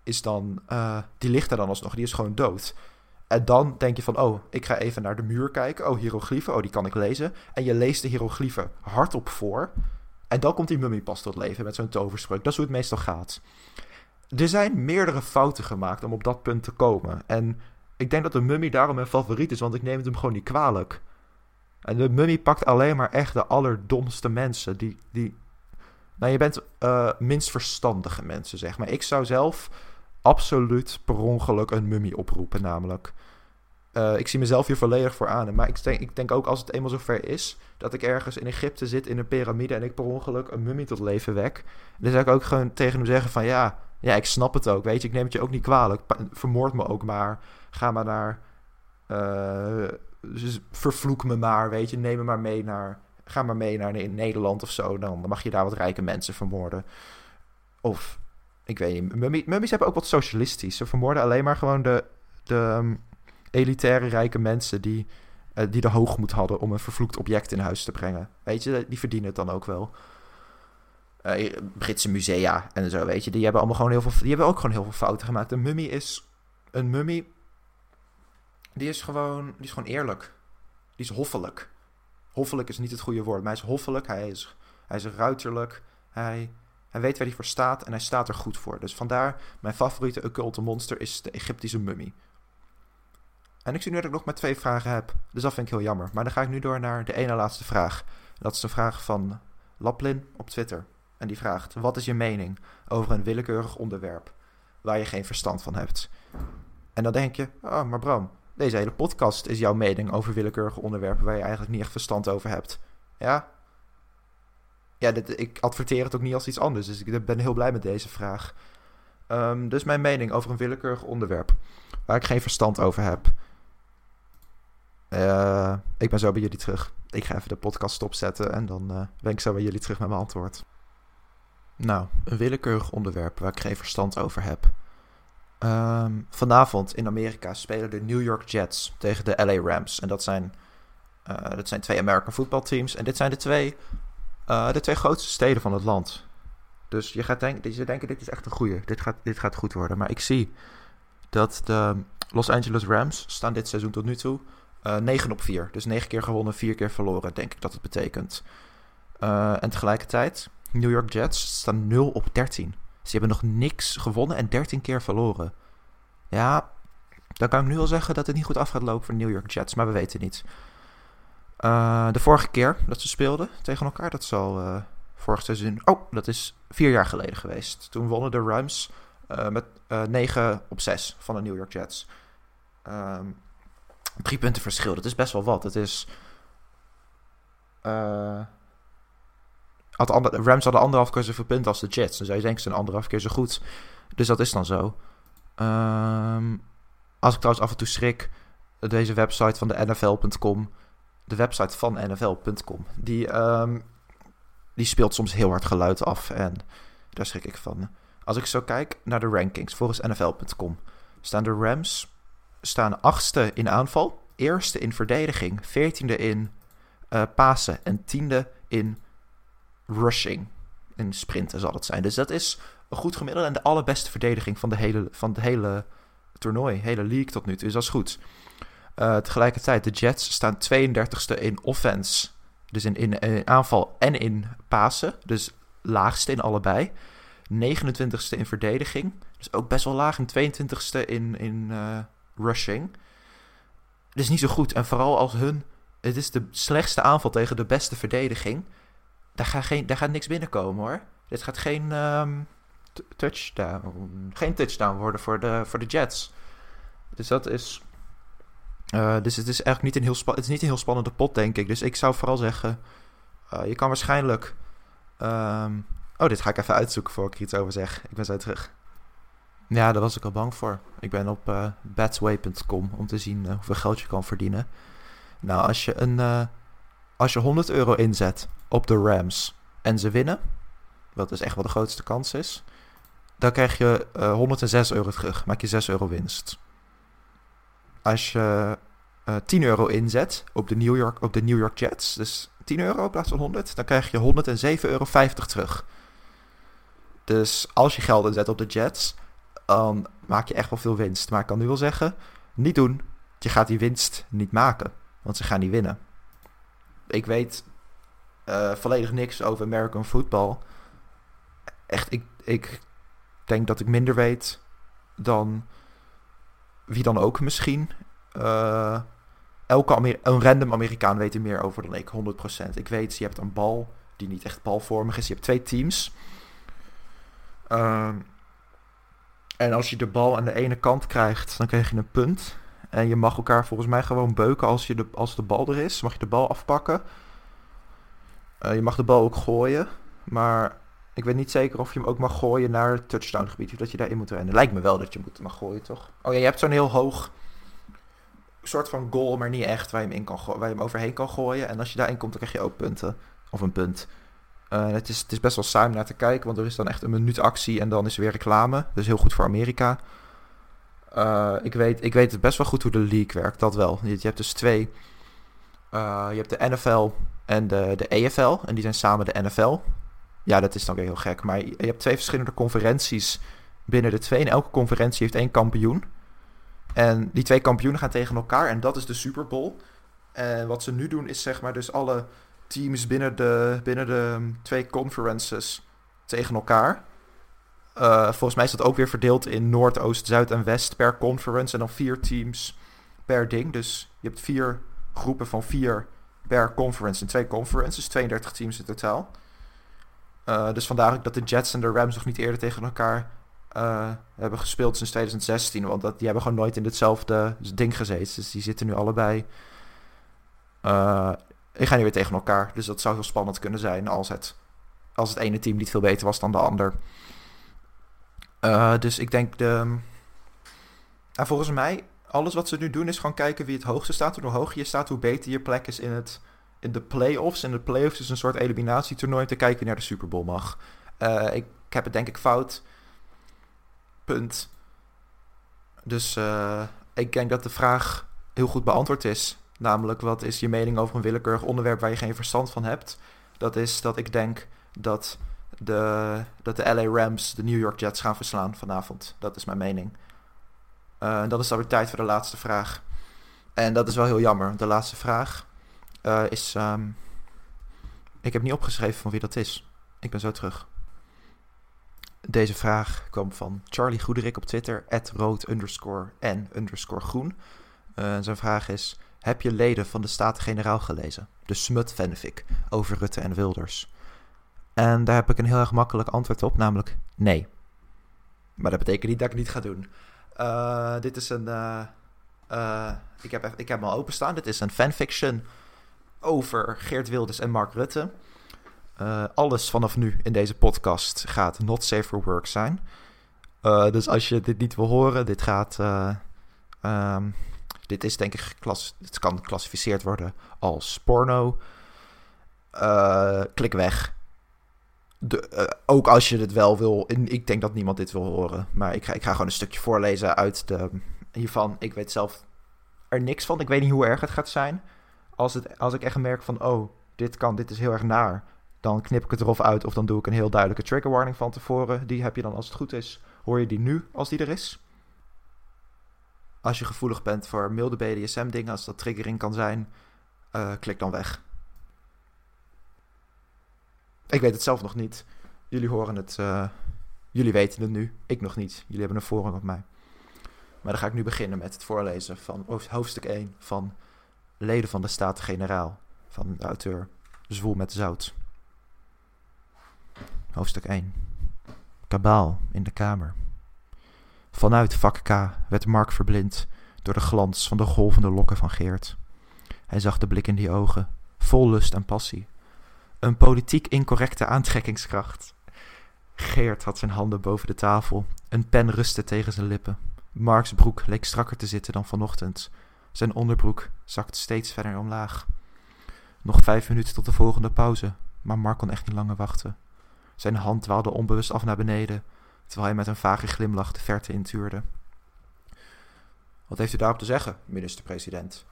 is dan, uh, die ligt er dan alsnog, die is gewoon dood. En dan denk je van, oh, ik ga even naar de muur kijken. Oh, hieroglyphen, oh, die kan ik lezen. En je leest de hieroglyphen hardop voor. En dan komt die mummie pas tot leven met zo'n toverspreuk. Dat is hoe het meestal gaat. Er zijn meerdere fouten gemaakt om op dat punt te komen. En ik denk dat de mummie daarom mijn favoriet is, want ik neem het hem gewoon niet kwalijk. En de mummie pakt alleen maar echt de allerdomste mensen. Die, die... Nou, je bent uh, minst verstandige mensen, zeg maar. Ik zou zelf absoluut per ongeluk een mummie oproepen, namelijk. Uh, ik zie mezelf hier volledig voor aan. Maar ik denk, ik denk ook als het eenmaal zover is dat ik ergens in Egypte zit in een piramide en ik per ongeluk een mummie tot leven wek. Dan zou ik ook gewoon tegen hem zeggen van ja, ja, ik snap het ook. Weet je, ik neem het je ook niet kwalijk. Vermoord me ook maar. Ga maar naar. Uh, vervloek me maar, weet je. Neem me maar mee naar. Ga maar mee naar Nederland of zo. Dan mag je daar wat rijke mensen vermoorden. Of, ik weet niet. Mummies hebben ook wat socialistisch. Ze vermoorden alleen maar gewoon de, de um, elitaire rijke mensen die uh, die de hoogmoed hadden om een vervloekt object in huis te brengen. Weet je, die verdienen het dan ook wel. Uh, Britse musea en zo, weet je, die hebben allemaal gewoon heel veel, die hebben ook gewoon heel veel fouten gemaakt. Een mummie is, een mummie, die is gewoon, die is gewoon eerlijk. Die is hoffelijk. Hoffelijk is niet het goede woord, maar hij is hoffelijk, hij is, hij is ruiterlijk, hij, Hij weet waar hij voor staat en hij staat er goed voor. Dus vandaar, mijn favoriete occulte monster is de Egyptische mummie. En ik zie nu dat ik nog maar twee vragen heb. Dus dat vind ik heel jammer. Maar dan ga ik nu door naar de ene laatste vraag. Dat is de vraag van Laplin op Twitter. En die vraagt: Wat is je mening over een willekeurig onderwerp waar je geen verstand van hebt? En dan denk je: Oh, maar Bram, deze hele podcast is jouw mening over willekeurige onderwerpen waar je eigenlijk niet echt verstand over hebt. Ja? Ja, ik adverteer het ook niet als iets anders, dus ik ben heel blij met deze vraag. Um, dus mijn mening over een willekeurig onderwerp waar ik geen verstand over heb. Uh, ik ben zo bij jullie terug. Ik ga even de podcast stopzetten en dan uh, ben ik zo bij jullie terug met mijn antwoord. Nou, een willekeurig onderwerp waar ik geen verstand over heb. Um, vanavond in Amerika spelen de New York Jets tegen de LA Rams. En dat zijn, uh, dat zijn twee American voetbalteams. En dit zijn de twee, de twee grootste steden van het land. Dus je gaat denken, je denken, dit is echt een goeie. Dit gaat, dit gaat goed worden. Maar ik zie dat de Los Angeles Rams staan dit seizoen tot nu toe uh, eh, 9 op 4. Dus 9 keer gewonnen, 4 keer verloren, denk ik dat het betekent. en tegelijkertijd, New York Jets staan 0 op 13. Ze hebben nog niks gewonnen en 13 keer verloren. Ja, dan kan ik nu al zeggen dat het niet goed af gaat lopen voor de New York Jets, maar we weten niet. Uh, de vorige keer dat ze speelden tegen elkaar, dat is al uh, vorig seizoen. Oh, dat is vier jaar geleden geweest. Toen wonnen de Rams uh, met 9 op 6 van de New York Jets. Um, drie punten verschil, dat is best wel wat. Het is. Had ander, Rams hadden anderhalf keer zoveel punten als de Jets. Zou je denken, ze zijn anderhalf keer zo goed. Dus dat is dan zo. Um, als ik trouwens af en toe schrik, deze website van de NFL.com, de website van NFL.com, die, um, die speelt soms heel hard geluid af. En daar schrik ik van. Als ik zo kijk naar de rankings volgens NFL.com, staan de Rams staan achtste in aanval, eerste in verdediging, veertiende in uh, pasen en tiende in rushing. In sprinten zal het zijn. Dus dat is een goed gemiddelde en de allerbeste verdediging van de hele, van de hele toernooi, hele league tot nu toe. Dus dat is goed. Uh, tegelijkertijd, de Jets staan 32e in offense. Dus in, in, aanval en in pasen. Dus laagste in allebei. 29e in verdediging. Dus ook best wel laag. En 22e in, in uh, rushing. Dus niet zo goed. En vooral als hun... Het is de slechtste aanval tegen de beste verdediging daar, gaat geen, daar gaat niks binnenkomen hoor. Dit gaat geen um, touchdown, geen touchdown worden voor de, voor de Jets. Dus dat is. Uh, dus het is eigenlijk niet een, heel het is niet een heel spannende pot, denk ik. Dus ik zou vooral zeggen. Uh, je kan waarschijnlijk. Um, oh, dit ga ik even uitzoeken voor ik er iets over zeg. Ik ben zo terug. Ja, daar was ik al bang voor. Ik ben op uh, om te zien hoeveel geld je kan verdienen. Nou, als je een als je 100 euro inzet op de Rams en ze winnen, wat dus echt wel de grootste kans is, dan krijg je uh, eh, 106 euro terug. Maak je 6 euro winst. Als je uh, eh, 10 euro inzet op de, New York, op de New York Jets, dus 10 euro in plaats van 100, dan krijg je 107,50 euro terug. Dus als je geld inzet op de Jets, dan maak je echt wel veel winst. Maar ik kan nu wel zeggen, niet doen. Je gaat die winst niet maken, want ze gaan niet winnen ik weet uh, volledig niks over American football. Echt, ik, ik denk dat ik minder weet dan wie dan ook misschien. Uh, elke een random Amerikaan weet er meer over dan ik, 100%. Ik weet, je hebt een bal die niet echt balvormig is. Je hebt twee teams. Uh, en als je de bal aan de ene kant krijgt, dan krijg je een punt. En je mag elkaar volgens mij gewoon beuken als, je de, als de bal er is. Mag je de bal afpakken. Uh, je mag de bal ook gooien. Maar ik weet niet zeker of je hem ook mag gooien naar het touchdowngebied. Of dat je daarin moet rennen. Lijkt me wel dat je moet, mag gooien, toch? Oh ja, je hebt zo'n heel hoog soort van goal, maar niet echt, waar je hem, in kan waar je hem overheen kan gooien. En als je daarin komt, dan krijg je ook punten. Of een punt. Uh, het, is, het is best wel saai om naar te kijken, want er is dan echt een minuut actie en dan is er weer reclame. Dus heel goed voor Amerika. Uh, ik, weet, ik weet best wel goed hoe de league werkt, dat wel. Je, hebt dus twee. Uh, je hebt de NFL en de, de EFL. En die zijn samen de NFL. Ja, dat is dan weer heel gek. Maar je, je hebt twee verschillende conferenties binnen de twee. En elke conferentie heeft één kampioen. En die twee kampioenen gaan tegen elkaar. En dat is de Super Bowl. En wat ze nu doen is zeg maar dus alle teams binnen de, binnen de twee conferences tegen elkaar. Uh, volgens mij is dat ook weer verdeeld in Noord, Oost, Zuid en West per conference. En dan vier teams per ding. Dus je hebt vier groepen van vier per conference. En twee conferences, 32 teams in totaal. Uh, dus vandaar dat de Jets en de Rams nog niet eerder tegen elkaar uh, hebben gespeeld sinds 2016. Want dat, die hebben gewoon nooit in hetzelfde ding gezeten. Dus die zitten nu allebei. Die gaan nu weer tegen elkaar. Dus dat zou heel spannend kunnen zijn als het, als het ene team niet veel beter was dan de ander. Uh, dus ik denk de. Uh, volgens mij, alles wat ze nu doen is gewoon kijken wie het hoogste staat. Hoe hoger je staat, hoe beter je plek is in, het, in de playoffs. En de playoffs is een soort eliminatietoernooi te kijken naar de Super Bowl mag. Uh, ik, ik, heb het denk ik fout. Punt. Dus uh, ik denk dat de vraag heel goed beantwoord is. Namelijk, wat is je mening over een willekeurig onderwerp waar je geen verstand van hebt? Dat is dat ik denk dat de, dat de LA Rams de New York Jets gaan verslaan vanavond. Dat is mijn mening. Uh, dan is het alweer tijd voor de laatste vraag. En dat is wel heel jammer. De laatste vraag uh, is... Um, ik heb niet opgeschreven van wie dat is. Ik ben zo terug. Deze vraag kwam van Charlie Goederik op Twitter, rood underscore en underscore groen. Zijn vraag is, heb je leden van de Staten-Generaal gelezen? De smut fanfic over Rutte en Wilders. En daar heb ik een heel erg makkelijk antwoord op, namelijk nee. Maar dat betekent niet dat ik het niet ga doen. Uh, dit is een... Uh, uh, ik, heb, ik heb hem al openstaan. Dit is een fanfiction over Geert Wilders en Mark Rutte. Alles vanaf nu in deze podcast gaat not safe for work zijn. Dus als je dit niet wil horen, dit gaat. Um, dit is denk ik geklas. Het kan geclassificeerd worden als porno. klik weg. De, ook als je dit wel wil. Ik denk dat niemand dit wil horen. Maar ik ga, ik ga gewoon een stukje voorlezen uit de, hiervan. Ik weet zelf er niks van. Ik weet niet hoe erg het gaat zijn. Als, het, als ik echt merk van. Oh, dit kan. Dit is heel erg naar dan knip ik het erop uit of dan doe ik een heel duidelijke trigger warning van tevoren. Die heb je dan als het goed is, hoor je die nu als die er is. Als je gevoelig bent voor milde BDSM dingen, als dat triggering kan zijn, uh, klik dan weg. Ik weet het zelf nog niet. Jullie horen het, uh, jullie weten het nu. Ik nog niet. Jullie hebben een voorrang op mij. Maar dan ga ik nu beginnen met het voorlezen van hoofdstuk 1 van Leden van de Staten-Generaal van de auteur Zwoel met Zout. Hoofdstuk 1. Kabaal in de kamer. Vanuit vak K werd Mark verblind door de glans van de golvende lokken van Geert. Hij zag de blik in die ogen, vol lust en passie. Een politiek incorrecte aantrekkingskracht. Geert had zijn handen boven de tafel, een pen rustte tegen zijn lippen. Marks broek leek strakker te zitten dan vanochtend. Zijn onderbroek zakte steeds verder omlaag. Nog vijf minuten tot de volgende pauze, maar Mark kon echt niet langer wachten. Zijn hand dwaalde onbewust af naar beneden, terwijl hij met een vage glimlach de verte intuurde. Wat heeft u daarop te zeggen, minister-president?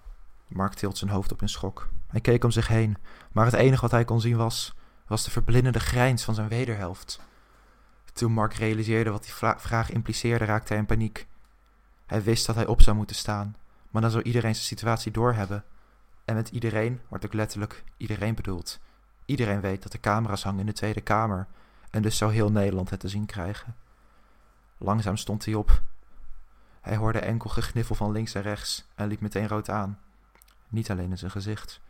Mark tilt zijn hoofd op in schok. Hij keek om zich heen, maar het enige wat hij kon zien was, was de verblindende grijns van zijn wederhelft. Toen Mark realiseerde wat die vraag impliceerde, raakte hij in paniek. Hij wist dat hij op zou moeten staan, maar dan zou iedereen zijn situatie doorhebben. En met iedereen wordt ook letterlijk iedereen bedoeld. Iedereen weet dat er camera's hangen in de Tweede Kamer en dus zou heel Nederland het te zien krijgen. Langzaam stond hij op. Hij hoorde enkel gegniffel van links en rechts en liep meteen rood aan. Niet alleen in zijn gezicht.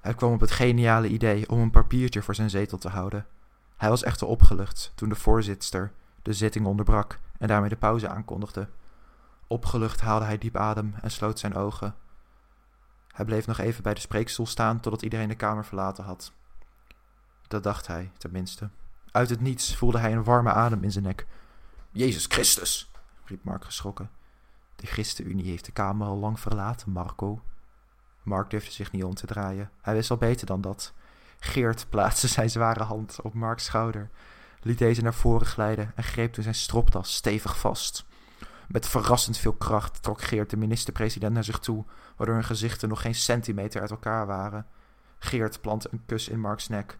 Hij kwam op het geniale idee om een papiertje voor zijn zetel te houden. Hij was echter opgelucht toen de voorzitster de zitting onderbrak en daarmee de pauze aankondigde. Opgelucht haalde hij diep adem en sloot zijn ogen. Hij bleef nog even bij de spreekstoel staan totdat iedereen de kamer verlaten had. Dat dacht hij, tenminste. Uit het niets voelde hij een warme adem in zijn nek. Jezus Christus, riep Mark geschrokken. De ChristenUnie heeft de kamer al lang verlaten, Marco. Mark durfde zich niet om te draaien. Hij wist al beter dan dat. Geert plaatste (laughs) zijn zware hand op Marks schouder, liet deze naar voren glijden en greep toen zijn stropdas stevig vast. Met verrassend veel kracht trok Geert de minister-president naar zich toe, waardoor hun gezichten nog geen centimeter uit elkaar waren. Geert plantte een kus in Marks nek,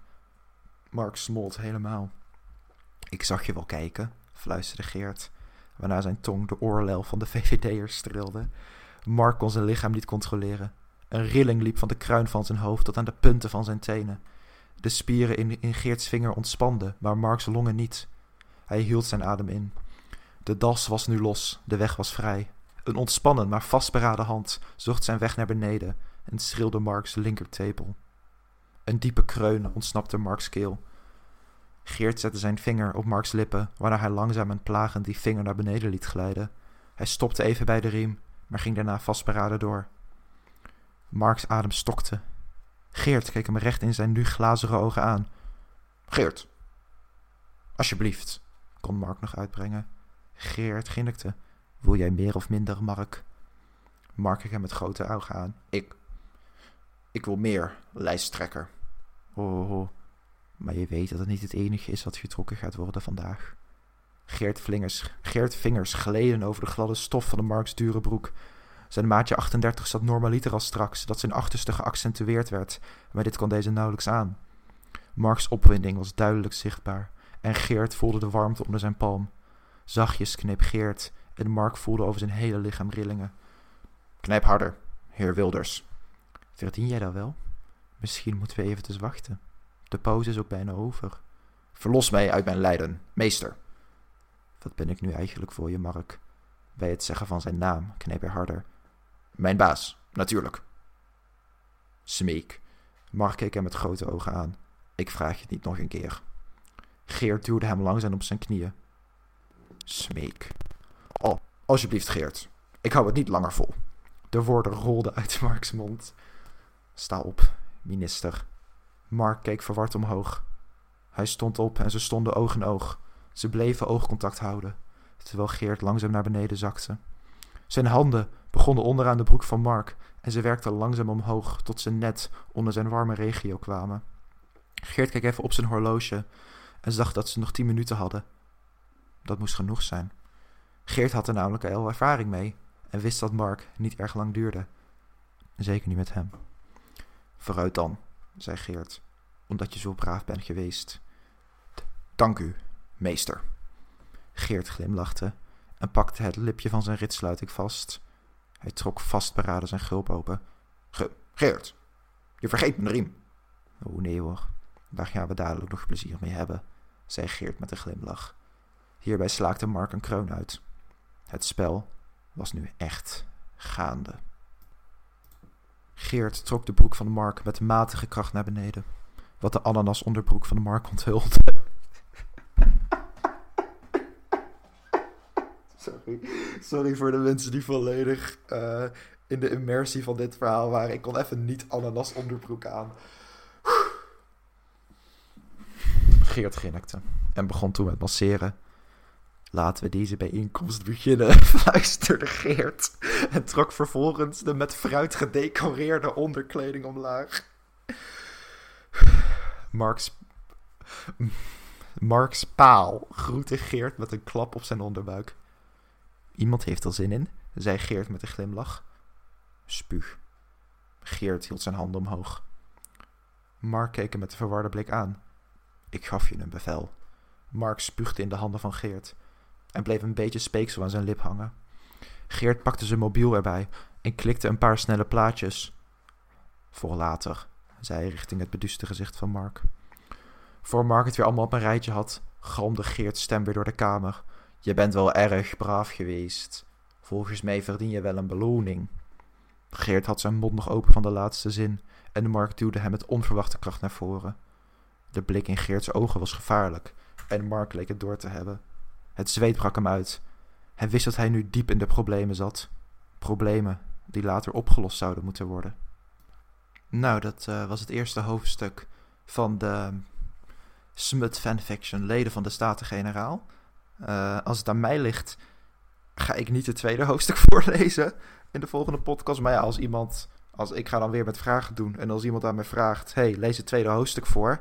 Mark smolt helemaal. Ik zag je wel kijken, fluisterde Geert, waarna zijn tong de oorlel van de VVD'er strilde. Mark kon zijn lichaam niet controleren. Een rilling liep van de kruin van zijn hoofd tot aan de punten van zijn tenen. De spieren in, in Geerts vinger ontspanden, maar Marks longen niet. Hij hield zijn adem in. De das was nu los, de weg was vrij. Een ontspannen, maar vastberaden hand zocht zijn weg naar beneden en schreeuwde Marks linkertepel. Een diepe kreun ontsnapte Marks keel. Geert zette zijn vinger op Marks lippen, waarna hij langzaam en plagend die vinger naar beneden liet glijden. Hij stopte even bij de riem, maar ging daarna vastberaden door. Marks adem stokte. Geert keek hem recht in zijn nu glazige ogen aan. Geert, alsjeblieft, kon Mark nog uitbrengen. Geert grinnikte. Wil jij meer of minder, Mark? Mark keek hem met grote ogen aan. Ik. Ik wil meer, lijsttrekker. Oh, oh, maar je weet dat het niet het enige is wat getrokken gaat worden vandaag. Geert, Vlingers, Geert vingers gleden over de gladde stof van de Marks dure broek. Zijn maatje 38 zat normaliter als straks, dat zijn achterste geaccentueerd werd, maar dit kon deze nauwelijks aan. Marks opwinding was duidelijk zichtbaar, en Geert voelde de warmte onder zijn palm. Zachtjes kneep Geert, en Mark voelde over zijn hele lichaam rillingen. Knijp harder, heer Wilders. Verdien jij dat wel? Misschien moeten we eventjes wachten. De pauze is ook bijna over. Verlos mij uit mijn lijden, meester. Wat ben ik nu eigenlijk voor je, Mark? Bij het zeggen van zijn naam kneep hij harder. Mijn baas, natuurlijk. Smeek. Mark keek hem met grote ogen aan. Ik vraag je het niet nog een keer. Geert duwde hem langzaam op zijn knieën. Smeek. Oh, alsjeblieft, Geert. Ik hou het niet langer vol. De woorden rolden uit Marks mond. Sta op, minister. Mark keek verward omhoog. Hij stond op en ze stonden oog in oog. Ze bleven oogcontact houden, terwijl Geert langzaam naar beneden zakte. Zijn handen begonnen onderaan de broek van Mark en ze werkten langzaam omhoog tot ze net onder zijn warme regio kwamen. Geert keek even op zijn horloge en zag dat ze nog tien minuten hadden. Dat moest genoeg zijn. Geert had er namelijk al ervaring mee en wist dat Mark niet erg lang duurde. Zeker niet met hem. Vooruit dan, zei Geert, omdat je zo braaf bent geweest. Dank u, meester. Geert glimlachte en pakte het lipje van zijn ritsluiting vast. Hij trok vastberaden zijn gulp open. Ge Geert, je vergeet mijn riem. Oh nee hoor, daar gaan we dadelijk nog plezier mee hebben, zei Geert met een glimlach. Hierbij slaakte Mark een kroon uit. Het spel was nu echt gaande. Geert trok de broek van Mark met matige kracht naar beneden, wat de ananas onderbroek van de Mark onthulde. (laughs) Sorry. Sorry voor de mensen die volledig uh, in de immersie van dit verhaal waren. Ik kon even niet ananas onderbroek aan. Geert grinnikte en begon toen met masseren. Laten we deze bijeenkomst beginnen, (laughs) fluisterde Geert en trok vervolgens de met fruit gedecoreerde onderkleding omlaag. Marks, Marks paal groette Geert met een klap op zijn onderbuik. Iemand heeft er zin in, zei Geert met een glimlach. Spuug. Geert hield zijn handen omhoog. Mark keek hem met een verwarde blik aan. Ik gaf je een bevel. Mark spuugde in de handen van Geert en bleef een beetje speeksel aan zijn lip hangen. Geert pakte zijn mobiel erbij en klikte een paar snelle plaatjes. Voor later, zei hij richting het beduuste gezicht van Mark. Voor Mark het weer allemaal op een rijtje had, galmde Geert's stem weer door de kamer. Je bent wel erg braaf geweest. Volgens mij verdien je wel een beloning. Geert had zijn mond nog open van de laatste zin en Mark duwde hem met onverwachte kracht naar voren. De blik in Geerts ogen was gevaarlijk en Mark leek het door te hebben. Het zweet brak hem uit. Hij wist dat hij nu diep in de problemen zat. Problemen die later opgelost zouden moeten worden. Nou, dat uh, was het eerste hoofdstuk van de Smut fanfiction Leden van de Staten-Generaal. Uh, als het aan mij ligt, ga ik niet het tweede hoofdstuk (laughs) voorlezen in de volgende podcast. Maar ja, als iemand, als ik ga dan weer met vragen doen en als iemand aan mij vraagt, hey, lees het tweede hoofdstuk voor.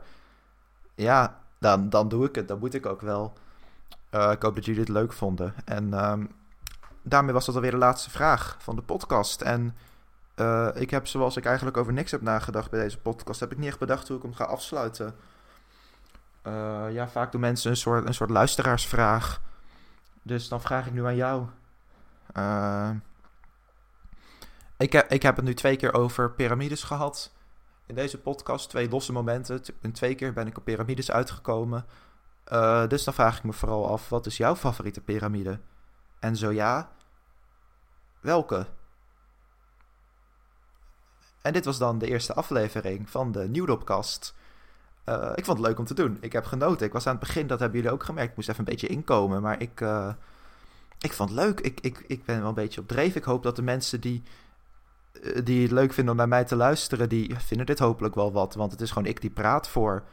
Ja, dan, dan doe ik het. Dan moet ik ook wel. Uh, ik hoop dat jullie het leuk vonden. En um, daarmee was dat alweer de laatste vraag van de podcast. En uh, ik heb, zoals ik eigenlijk over niks heb nagedacht bij deze podcast, heb ik niet echt bedacht hoe ik hem ga afsluiten. Uh, ja, vaak doen mensen een soort, een soort luisteraarsvraag. Dus dan vraag ik nu aan jou. Uh, ik, heb, ik heb het nu twee keer over piramides gehad. in deze podcast twee losse momenten. In twee keer ben ik op piramides uitgekomen. Uh, dus dan vraag ik me vooral af, wat is jouw favoriete piramide? En zo ja, welke? En dit was dan de eerste aflevering van de Nieuwdopkast. Uh, ik vond het leuk om te doen. Ik heb genoten. Ik was aan het begin, dat hebben jullie ook gemerkt. Ik moest even een beetje inkomen. Maar ik, uh, ik vond het leuk. Ik, ik, ik ben wel een beetje op dreef. Ik hoop dat de mensen die, die het leuk vinden om naar mij te luisteren, die vinden dit hopelijk wel wat. Want het is gewoon ik die praat voor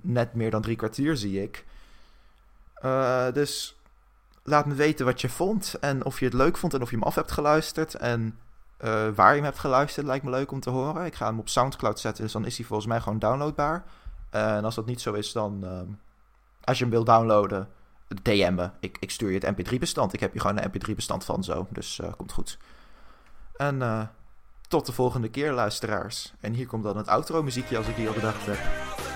net meer dan drie kwartier, zie ik. dus laat me weten wat je vond. En of je het leuk vond en of je hem af hebt geluisterd. En waar je hem hebt geluisterd, lijkt me leuk om te horen. Ik ga hem op Soundcloud zetten, dus dan is hij volgens mij gewoon downloadbaar. en als dat niet zo is, dan uh, als je hem wil downloaden, DM me. Ik, ik stuur je het mp3-bestand. Ik heb hier gewoon een mp3-bestand van zo, dus komt goed. En tot de volgende keer, luisteraars. En hier komt dan het outro-muziekje als ik die al bedacht heb.